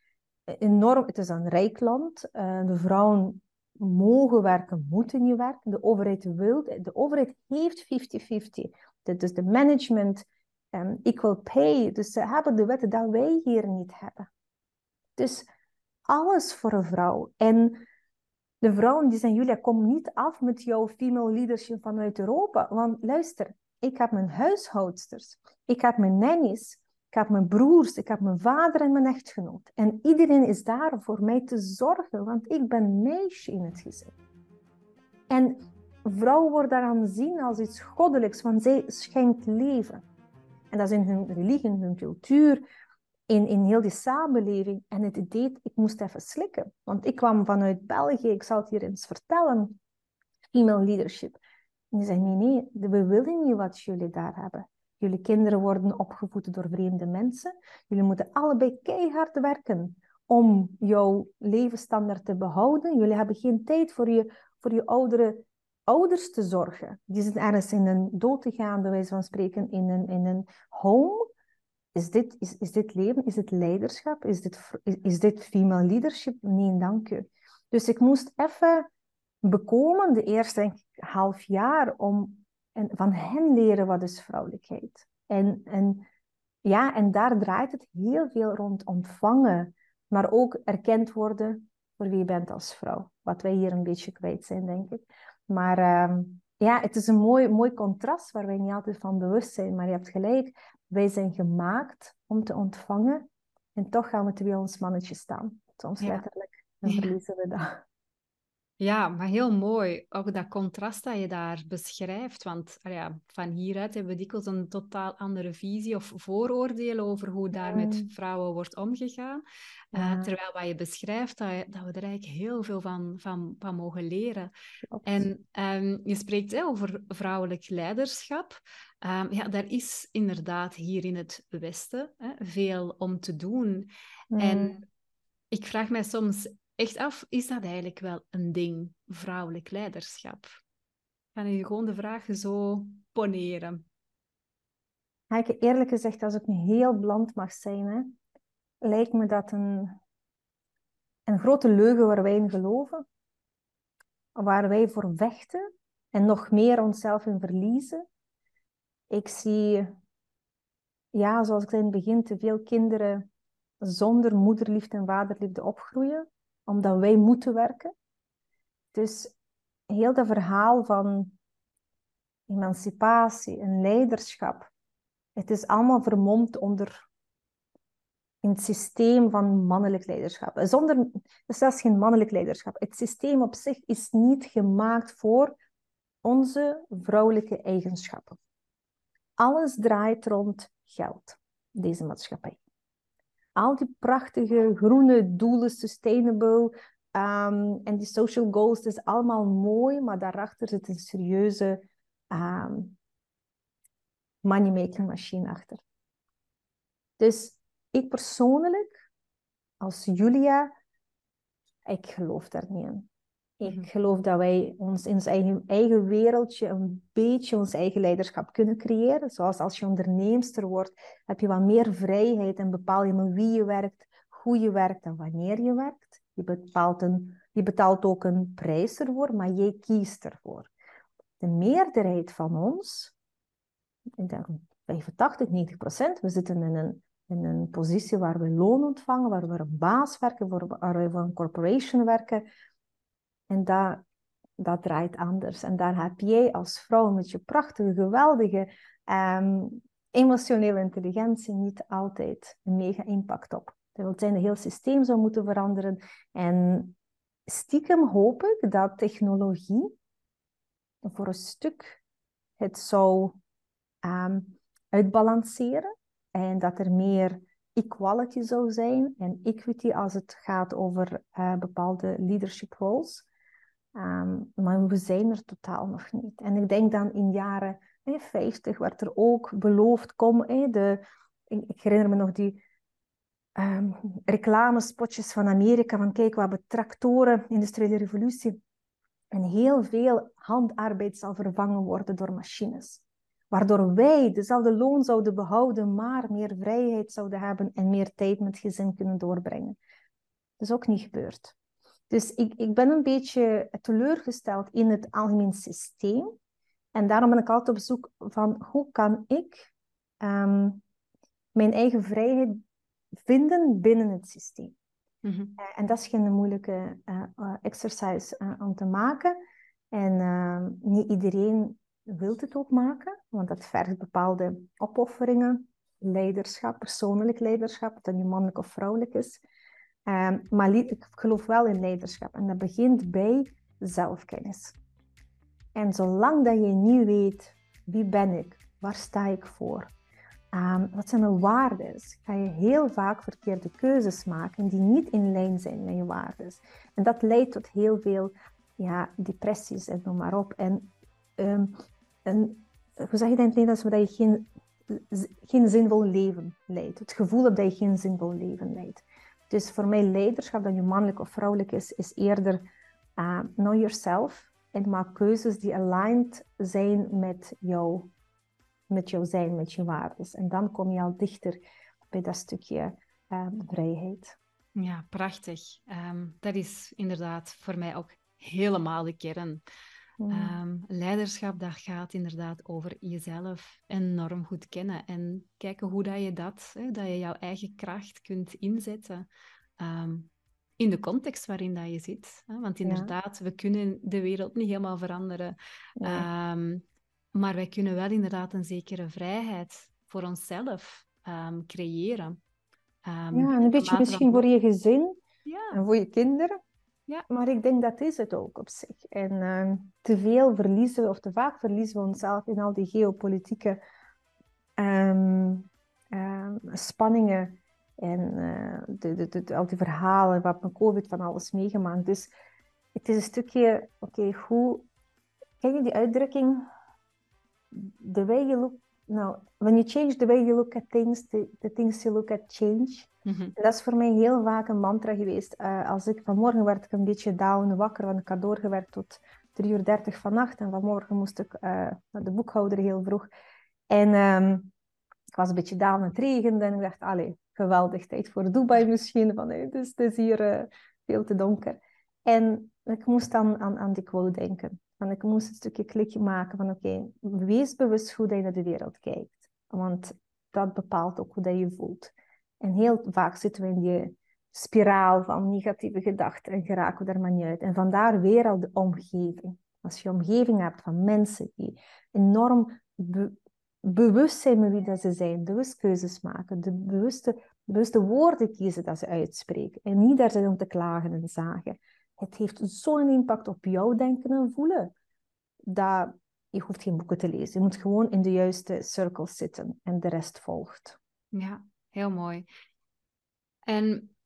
Enorm, het is een rijk land. Eh, de vrouwen mogen werken, moeten niet werken. De overheid wil, de overheid heeft 50-50. Dit is de management, um, equal pay. Dus ze hebben de wetten dat wij hier niet hebben. Dus alles voor een vrouw. En de vrouwen die zeggen, Julia, kom niet af met jouw female leadership vanuit Europa. Want luister, ik heb mijn huishoudsters, ik heb mijn nannies, ik heb mijn broers, ik heb mijn vader en mijn echtgenoot. En iedereen is daar voor mij te zorgen, want ik ben meisje in het gezin. En vrouw wordt daaraan zien als iets goddelijks, want zij schenkt leven. En dat is in hun religie, in hun cultuur, in, in heel die samenleving. En het deed, ik moest even slikken. Want ik kwam vanuit België, ik zal het hier eens vertellen, female leadership. En die zeggen, nee, nee, we willen niet wat jullie daar hebben. Jullie kinderen worden opgevoed door vreemde mensen. Jullie moeten allebei keihard werken om jouw levensstandaard te behouden. Jullie hebben geen tijd voor je, voor je oudere ouders te zorgen. Die zijn ergens in een dood te gaan, bij wijze van spreken, in een, in een home. Is dit, is, is dit leven? Is dit leiderschap? Is dit, is, is dit female leadership? Nee, dank u. Dus ik moest even bekomen, de eerste half jaar, om en van hen leren wat is vrouwelijkheid. En, en, ja, en daar draait het heel veel rond ontvangen, maar ook erkend worden voor wie je bent als vrouw. Wat wij hier een beetje kwijt zijn, denk ik. Maar uh, ja, het is een mooi, mooi contrast waar wij niet altijd van bewust zijn. Maar je hebt gelijk, wij zijn gemaakt om te ontvangen. En toch gaan we te bij ons mannetje staan. Soms Ja. letterlijk. Dan verliezen we dat. Ja, maar heel mooi. Ook dat contrast dat je daar beschrijft. Want ja, van hieruit hebben we dikwijls een totaal andere visie of vooroordelen over hoe daar met vrouwen wordt omgegaan. Eh, terwijl wat je beschrijft, dat, dat we er eigenlijk heel veel van, van, van mogen leren. En ehm, je spreekt hè, over vrouwelijk leiderschap. Ehm, ja, daar is inderdaad hier in het Westen hè, veel om te doen. En ik vraag mij soms echt af, is dat eigenlijk wel een ding, vrouwelijk leiderschap? Ik ga je gewoon de vraag zo poneren. Heike, eerlijk gezegd, als ik nu heel bland mag zijn, hè, lijkt me dat een, een grote leugen waar wij in geloven, waar wij voor vechten en nog meer onszelf in verliezen. Ik zie, ja, zoals ik zei in het begin, te veel kinderen zonder moederliefde en vaderliefde opgroeien, omdat wij moeten werken. Dus heel dat verhaal van emancipatie en leiderschap, het is allemaal vermomd onder in het systeem van mannelijk leiderschap. Zonder, het is zelfs geen mannelijk leiderschap. Het systeem op zich is niet gemaakt voor onze vrouwelijke eigenschappen. Alles draait rond geld, deze maatschappij. Al die prachtige groene doelen, sustainable ehm, en die social goals, het is allemaal mooi, maar daarachter zit een serieuze ehm, money-making machine achter. Dus ik persoonlijk, als Julia, ik geloof daar niet in. Ik Mhm. geloof dat wij ons in ons eigen, eigen wereldje een beetje ons eigen leiderschap kunnen creëren. Zoals als je onderneemster wordt, heb je wat meer vrijheid en bepaal je met wie je werkt, hoe je werkt en wanneer je werkt. Je, bepaalt een, je betaalt ook een prijs ervoor, maar jij kiest ervoor. De meerderheid van ons, ik denk 85, 90 procent, we zitten in een, in een positie waar we loon ontvangen, waar we een baas werken, waar we voor een corporation werken. En dat, dat draait anders. En daar heb jij als vrouw met je prachtige, geweldige um, emotionele intelligentie niet altijd een mega impact op. Dat wil zeggen, het hele systeem zou moeten veranderen. En stiekem hoop ik dat technologie voor een stuk het zou ehm, uitbalanceren en dat er meer equality zou zijn en equity als het gaat over uh, bepaalde leadership roles. Um, maar we zijn er totaal nog niet. En ik denk dan in jaren eh, 50 werd er ook beloofd, kom, de, ik, ik, herinner me nog die um, reclamespotjes van Amerika, van kijk, we hebben tractoren, industriële revolutie. En heel veel handarbeid zal vervangen worden door machines. Waardoor wij dezelfde loon zouden behouden, maar meer vrijheid zouden hebben en meer tijd met gezin kunnen doorbrengen. Dat is ook niet gebeurd. Dus ik, ik ben een beetje teleurgesteld in het algemeen systeem. En daarom ben ik altijd op zoek van hoe kan ik um, mijn eigen vrijheid vinden binnen het systeem. Mm -hmm. uh, en dat is geen moeilijke uh, uh, exercise om te maken. En ehm, niet iedereen wil het ook maken, want dat vergt bepaalde opofferingen, leiderschap, persoonlijk leiderschap, dat nu mannelijk of vrouwelijk is. Um, maar ik geloof wel in leiderschap en dat begint bij zelfkennis. En zolang dat je niet weet wie ben ik, waar sta ik voor, um, wat zijn mijn waarden, ga je heel vaak verkeerde keuzes maken die niet in lijn zijn met je waarden. En dat leidt tot heel veel ja, depressies en noem maar op. En, um, en hoe zeg je dat in het Nederlands, dat je geen, geen zinvol leven leidt. Het gevoel dat je geen zinvol leven leidt. Dus voor mij leiderschap, dat je mannelijk of vrouwelijk is, is eerder uh, know yourself en maak keuzes die aligned zijn met jou, met jouw zijn, met je waarden. En dan kom je al dichter bij dat stukje uh, vrijheid. Ja, prachtig. Um, dat is inderdaad voor mij ook helemaal de kern. Um, leiderschap, dat gaat inderdaad over jezelf enorm goed kennen en kijken hoe dat je dat, hè, dat je jouw eigen kracht kunt inzetten um, in de context waarin dat je zit. Hè? Want inderdaad, ja. we kunnen de wereld niet helemaal veranderen, ja. um, maar wij kunnen wel inderdaad een zekere vrijheid voor onszelf creëren. ja, een beetje misschien voor je gezin en voor je kinderen. Ja. Maar ik denk dat is het ook op zich. En uh, te veel verliezen we, of te vaak verliezen we onszelf in al die geopolitieke um, uh, spanningen en uh, de, de, al die verhalen wat met COVID van alles meegemaakt. Dus het is een stukje, oké, hoe ken je die uitdrukking? The way you look, no, when you change the way you look at things, the, the things you look at change. Mm-hmm. Dat is voor mij heel vaak een mantra geweest. Uh, als ik vanmorgen werd ik een beetje down wakker, want ik had doorgewerkt tot 3 uur 30 vannacht. En vanmorgen moest ik uh, naar de boekhouder heel vroeg. En um, ik was een beetje down, het regende. En ik dacht, allee, geweldig tijd voor Dubai misschien. Van, hey, dus het is hier uh, veel te donker. En ik moest dan aan, aan die quote denken. Want ik moest een stukje klikje maken van oké, wees bewust hoe je naar de wereld kijkt. Want dat bepaalt ook hoe dat je voelt. En heel vaak zitten we in die spiraal van negatieve gedachten en geraken we er maar niet uit. En vandaar weer al de omgeving. Als je omgeving hebt van mensen die enorm be bewust zijn met wie dat ze zijn, bewust keuzes maken, de bewuste, bewuste woorden kiezen dat ze uitspreken en niet daar zijn om te klagen en zagen. Het heeft zo'n impact op jouw denken en voelen dat je hoeft geen boeken te lezen. Je moet gewoon in de juiste cirkels zitten en de rest volgt. Ja, Heel mooi. En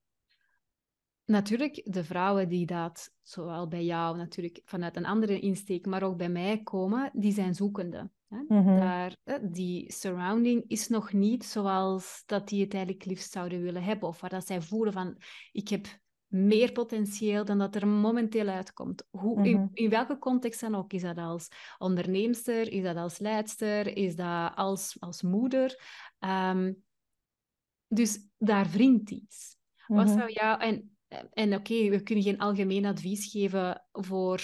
natuurlijk, de vrouwen die dat, zowel bij jou natuurlijk vanuit een andere insteek, maar ook bij mij komen, die zijn zoekende. Hè? Mm-hmm. Daar, die surrounding is nog niet zoals dat die het eigenlijk liefst zouden willen hebben. Of waar dat zij voelen van, ik heb meer potentieel dan dat er momenteel uitkomt. Hoe, in, mm-hmm. in, welke context dan ook? Is dat als onderneemster? Is dat als leidster? Is dat als, als moeder? Um, dus daar wringt iets. Wat mhm. zou jou... En, en oké, okay, we kunnen geen algemeen advies geven voor,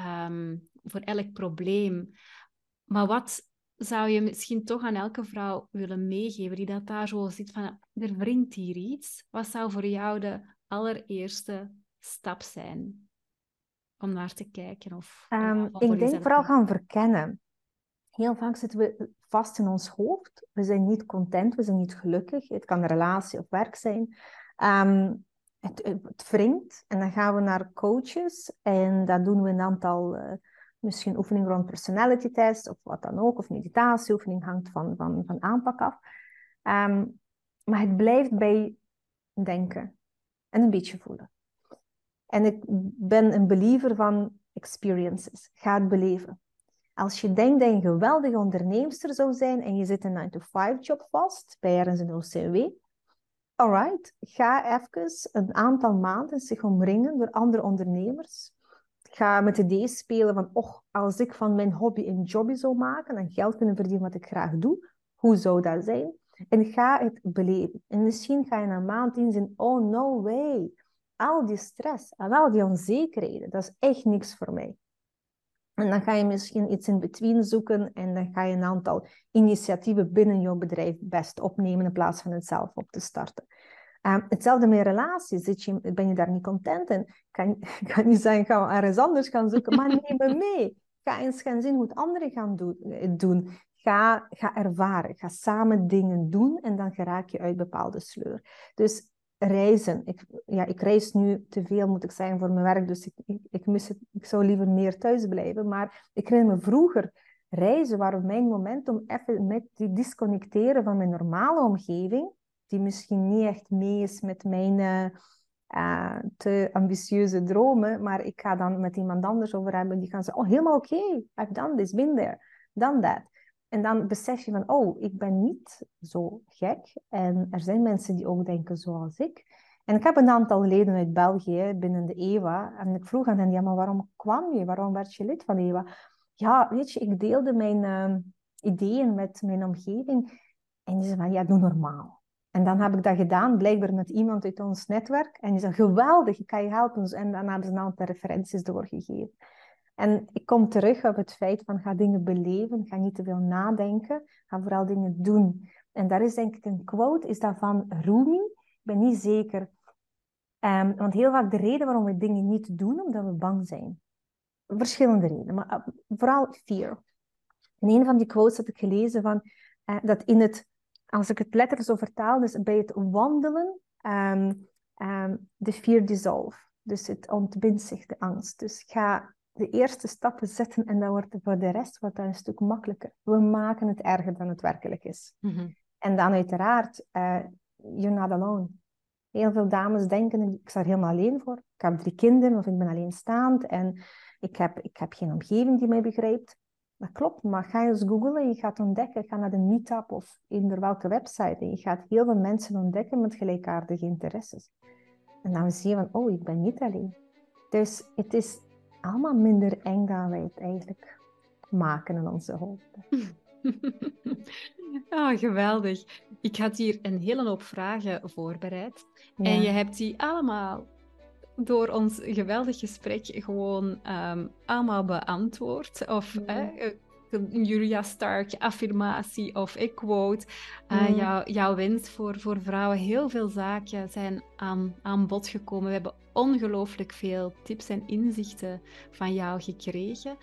um, voor elk probleem. Maar wat zou je misschien toch aan elke vrouw willen meegeven die dat daar zo zit van, er wringt hier iets. Wat zou voor jou de allereerste stap zijn om naar te kijken? Of, um, ik denk vooral gaan verkennen. Heel vaak zitten we vast in ons hoofd. We zijn niet content, we zijn niet gelukkig. Het kan een relatie of werk zijn. Um, het, het wringt en dan gaan we naar coaches en dat doen we een aantal uh, Misschien oefening rond personality test of wat dan ook, of meditatieoefening hangt van, van, van aanpak af. Ehm, maar het blijft bij denken en een beetje voelen. En ik ben een believer van experiences. Ga het beleven. Als je denkt dat je een geweldige onderneemster zou zijn en je zit een 9-to-5 job vast bij ergens in OCW, alright, ga even een aantal maanden zich omringen door andere ondernemers. Ga met de idee spelen van, och, als ik van mijn hobby een jobby zou maken en geld kunnen verdienen wat ik graag doe, hoe zou dat zijn? En ga het beleven. En misschien ga je na een maand inzien, oh no way, al die stress en al die onzekerheden, dat is echt niks voor mij. En dan ga je misschien iets in between zoeken en dan ga je een aantal initiatieven binnen jouw bedrijf best opnemen in plaats van het zelf op te starten. Um, hetzelfde met relaties. Zit je, ben je daar niet content in? Kan, kan je zeggen, ga ergens anders gaan zoeken, maar neem me mee. Ga eens gaan zien hoe het anderen gaan doen. Ga, ga ervaren. Ga samen dingen doen en dan geraak je uit bepaalde sleur. Dus reizen. Ik, ja, ik reis nu te veel, moet ik zeggen, voor mijn werk. Dus ik, ik, ik, ik zou liever meer thuis blijven. Maar ik herinner me vroeger reizen waren mijn moment om even met die disconnecteren van mijn normale omgeving. Die misschien niet echt mee is met mijn uh, te ambitieuze dromen. Maar ik ga dan met iemand anders over hebben. Die gaan zeggen, oh helemaal oké. I've done this, been there, done that. En dan besef je van, oh, ik ben niet zo gek. En er zijn mensen die ook denken zoals ik. En ik heb een aantal leden uit België binnen de EWA. En ik vroeg aan hen, ja, maar waarom kwam je? Waarom werd je lid van de EWA? Ja, weet je, ik deelde mijn uh, ideeën met mijn omgeving. En die zeiden van, ja, doe normaal. En dan heb ik dat gedaan, blijkbaar met iemand uit ons netwerk. En die zei, geweldig, ik kan je helpen. En dan hebben ze een aantal referenties doorgegeven. En ik kom terug op het feit van ga dingen beleven, ga niet te veel nadenken, ga vooral dingen doen. En daar is denk ik een quote, is dat van Rumi. Ik ben niet zeker. Um, want heel vaak de reden waarom we dingen niet doen, omdat we bang zijn. Verschillende redenen, maar uh, vooral fear. In een van die quotes had ik gelezen van, uh, dat in het, als ik het letterlijk zo vertaal, dus bij het wandelen, um, um, de fear dissolve. Dus het ontbindt zich, de angst. Dus ga de eerste stappen zetten en dan wordt het voor de rest wordt dat een stuk makkelijker. We maken het erger dan het werkelijk is. Mhm. En dan uiteraard, uh, you're not alone. Heel veel dames denken, ik sta er helemaal alleen voor. Ik heb drie kinderen of ik ben alleenstaand en ik heb, ik heb geen omgeving die mij begrijpt. Dat klopt, maar ga eens googlen en je gaat ontdekken. Ga naar de meetup of eender welke website en je gaat heel veel mensen ontdekken met gelijkaardige interesses. En dan zie je van, oh, ik ben niet alleen. Dus het is allemaal minder eng dan wij het eigenlijk maken in onze hoofden. Oh, geweldig. Ik had hier een hele hoop vragen voorbereid. En je hebt die allemaal door ons geweldig gesprek gewoon um, allemaal beantwoord. Of ja Julia Stark affirmatie of ik quote. Uh, jou, jouw wens voor, voor vrouwen. Heel veel zaken zijn aan, aan bod gekomen. We hebben ongelooflijk veel tips en inzichten van jou gekregen.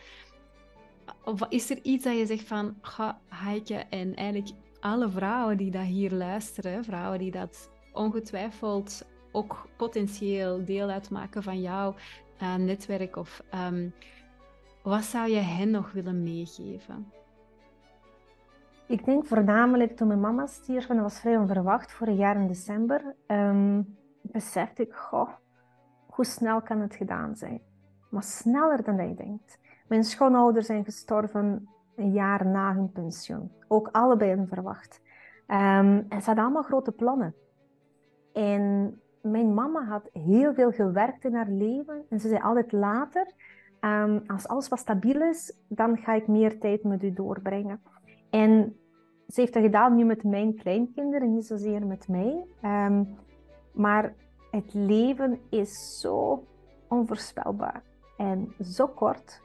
Is er iets dat je zegt van, ga, Heike, en eigenlijk alle vrouwen die dat hier luisteren, vrouwen die dat ongetwijfeld ook potentieel deel uitmaken van jouw uh, netwerk of um, wat zou je hen nog willen meegeven? Ik denk voornamelijk toen mijn mama stierf, en dat was vrij onverwacht, vorig jaar in december, um, besefte ik, goh, hoe snel kan het gedaan zijn? Maar sneller dan je denkt. Mijn schoonouders zijn gestorven een jaar na hun pensioen. Ook allebei onverwacht. Um, en ze hadden allemaal grote plannen. En mijn mama had heel veel gewerkt in haar leven. En ze zei altijd later, Um, als alles wat stabiel is, dan ga ik meer tijd met u doorbrengen. En ze heeft dat gedaan nu met mijn kleinkinderen, niet zozeer met mij. Um, maar het leven is zo onvoorspelbaar en zo kort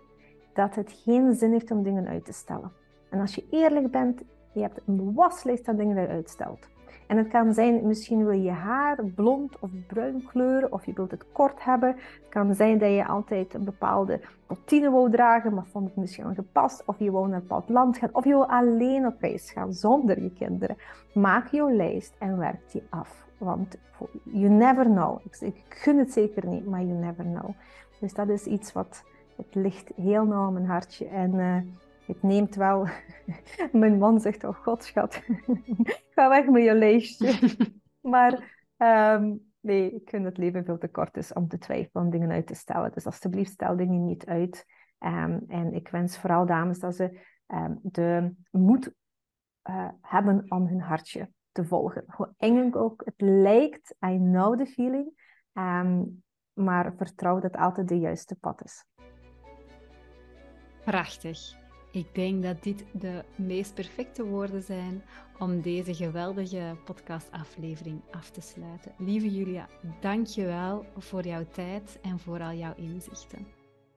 dat het geen zin heeft om dingen uit te stellen. En als je eerlijk bent, je hebt een waslijst aan dingen die je uitstelt. En het kan zijn, misschien wil je haar blond of bruin kleuren, of je wilt het kort hebben. Het kan zijn dat je altijd een bepaalde bottine wil dragen, maar vond het misschien ongepast. Of je wil naar een bepaald land gaan, of je wil alleen op reis gaan zonder je kinderen. Maak je lijst en werk die af. Want you never know. Ik gun het zeker niet, maar you never know. Dus dat is iets wat het ligt heel nauw aan mijn hartje. En uh, het neemt wel... mijn man zegt, oh god, schat, ga weg met je lijstje. maar um, nee, ik vind het leven veel te kort is om te twijfelen, om dingen uit te stellen. Dus alsjeblieft, stel dingen niet uit. Um, en ik wens vooral dames dat ze um, de moed uh, hebben om hun hartje te volgen. Hoe eng ook het lijkt, I know the feeling. Um, maar vertrouw dat altijd de juiste pad is. Prachtig. Ik denk dat dit de meest perfecte woorden zijn om deze geweldige podcastaflevering af te sluiten. Lieve Julia, dank je wel voor jouw tijd en voor al jouw inzichten.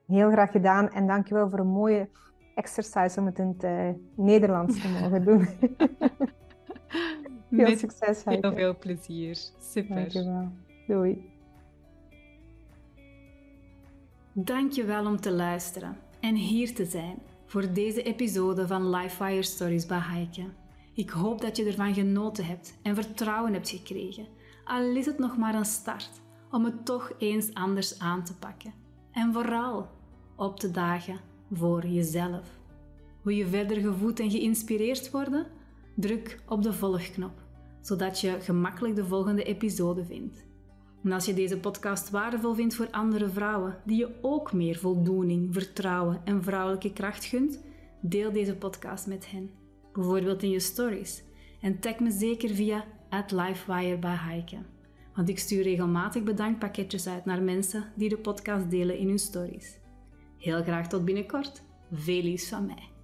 Heel graag gedaan en dank je wel voor een mooie exercise om het in het uh, Nederlands te mogen doen. veel Met succes, Heel veel plezier. Super. Dankjewel. Doei. Dankjewel om te luisteren en hier te zijn voor deze episode van Lifewire Stories bij Heike. Ik hoop dat je ervan genoten hebt en vertrouwen hebt gekregen, al is het nog maar een start, om het toch eens anders aan te pakken. En vooral op te dagen voor jezelf. Wil je verder gevoed en geïnspireerd worden? Druk op de volgknop, zodat je gemakkelijk de volgende episode vindt. En als je deze podcast waardevol vindt voor andere vrouwen die je ook meer voldoening, vertrouwen en vrouwelijke kracht gunt, deel deze podcast met hen. Bijvoorbeeld in je stories. En tag me zeker via @lifewire. Want ik stuur regelmatig bedankpakketjes uit naar mensen die de podcast delen in hun stories. Heel graag tot binnenkort. Veel liefs van mij.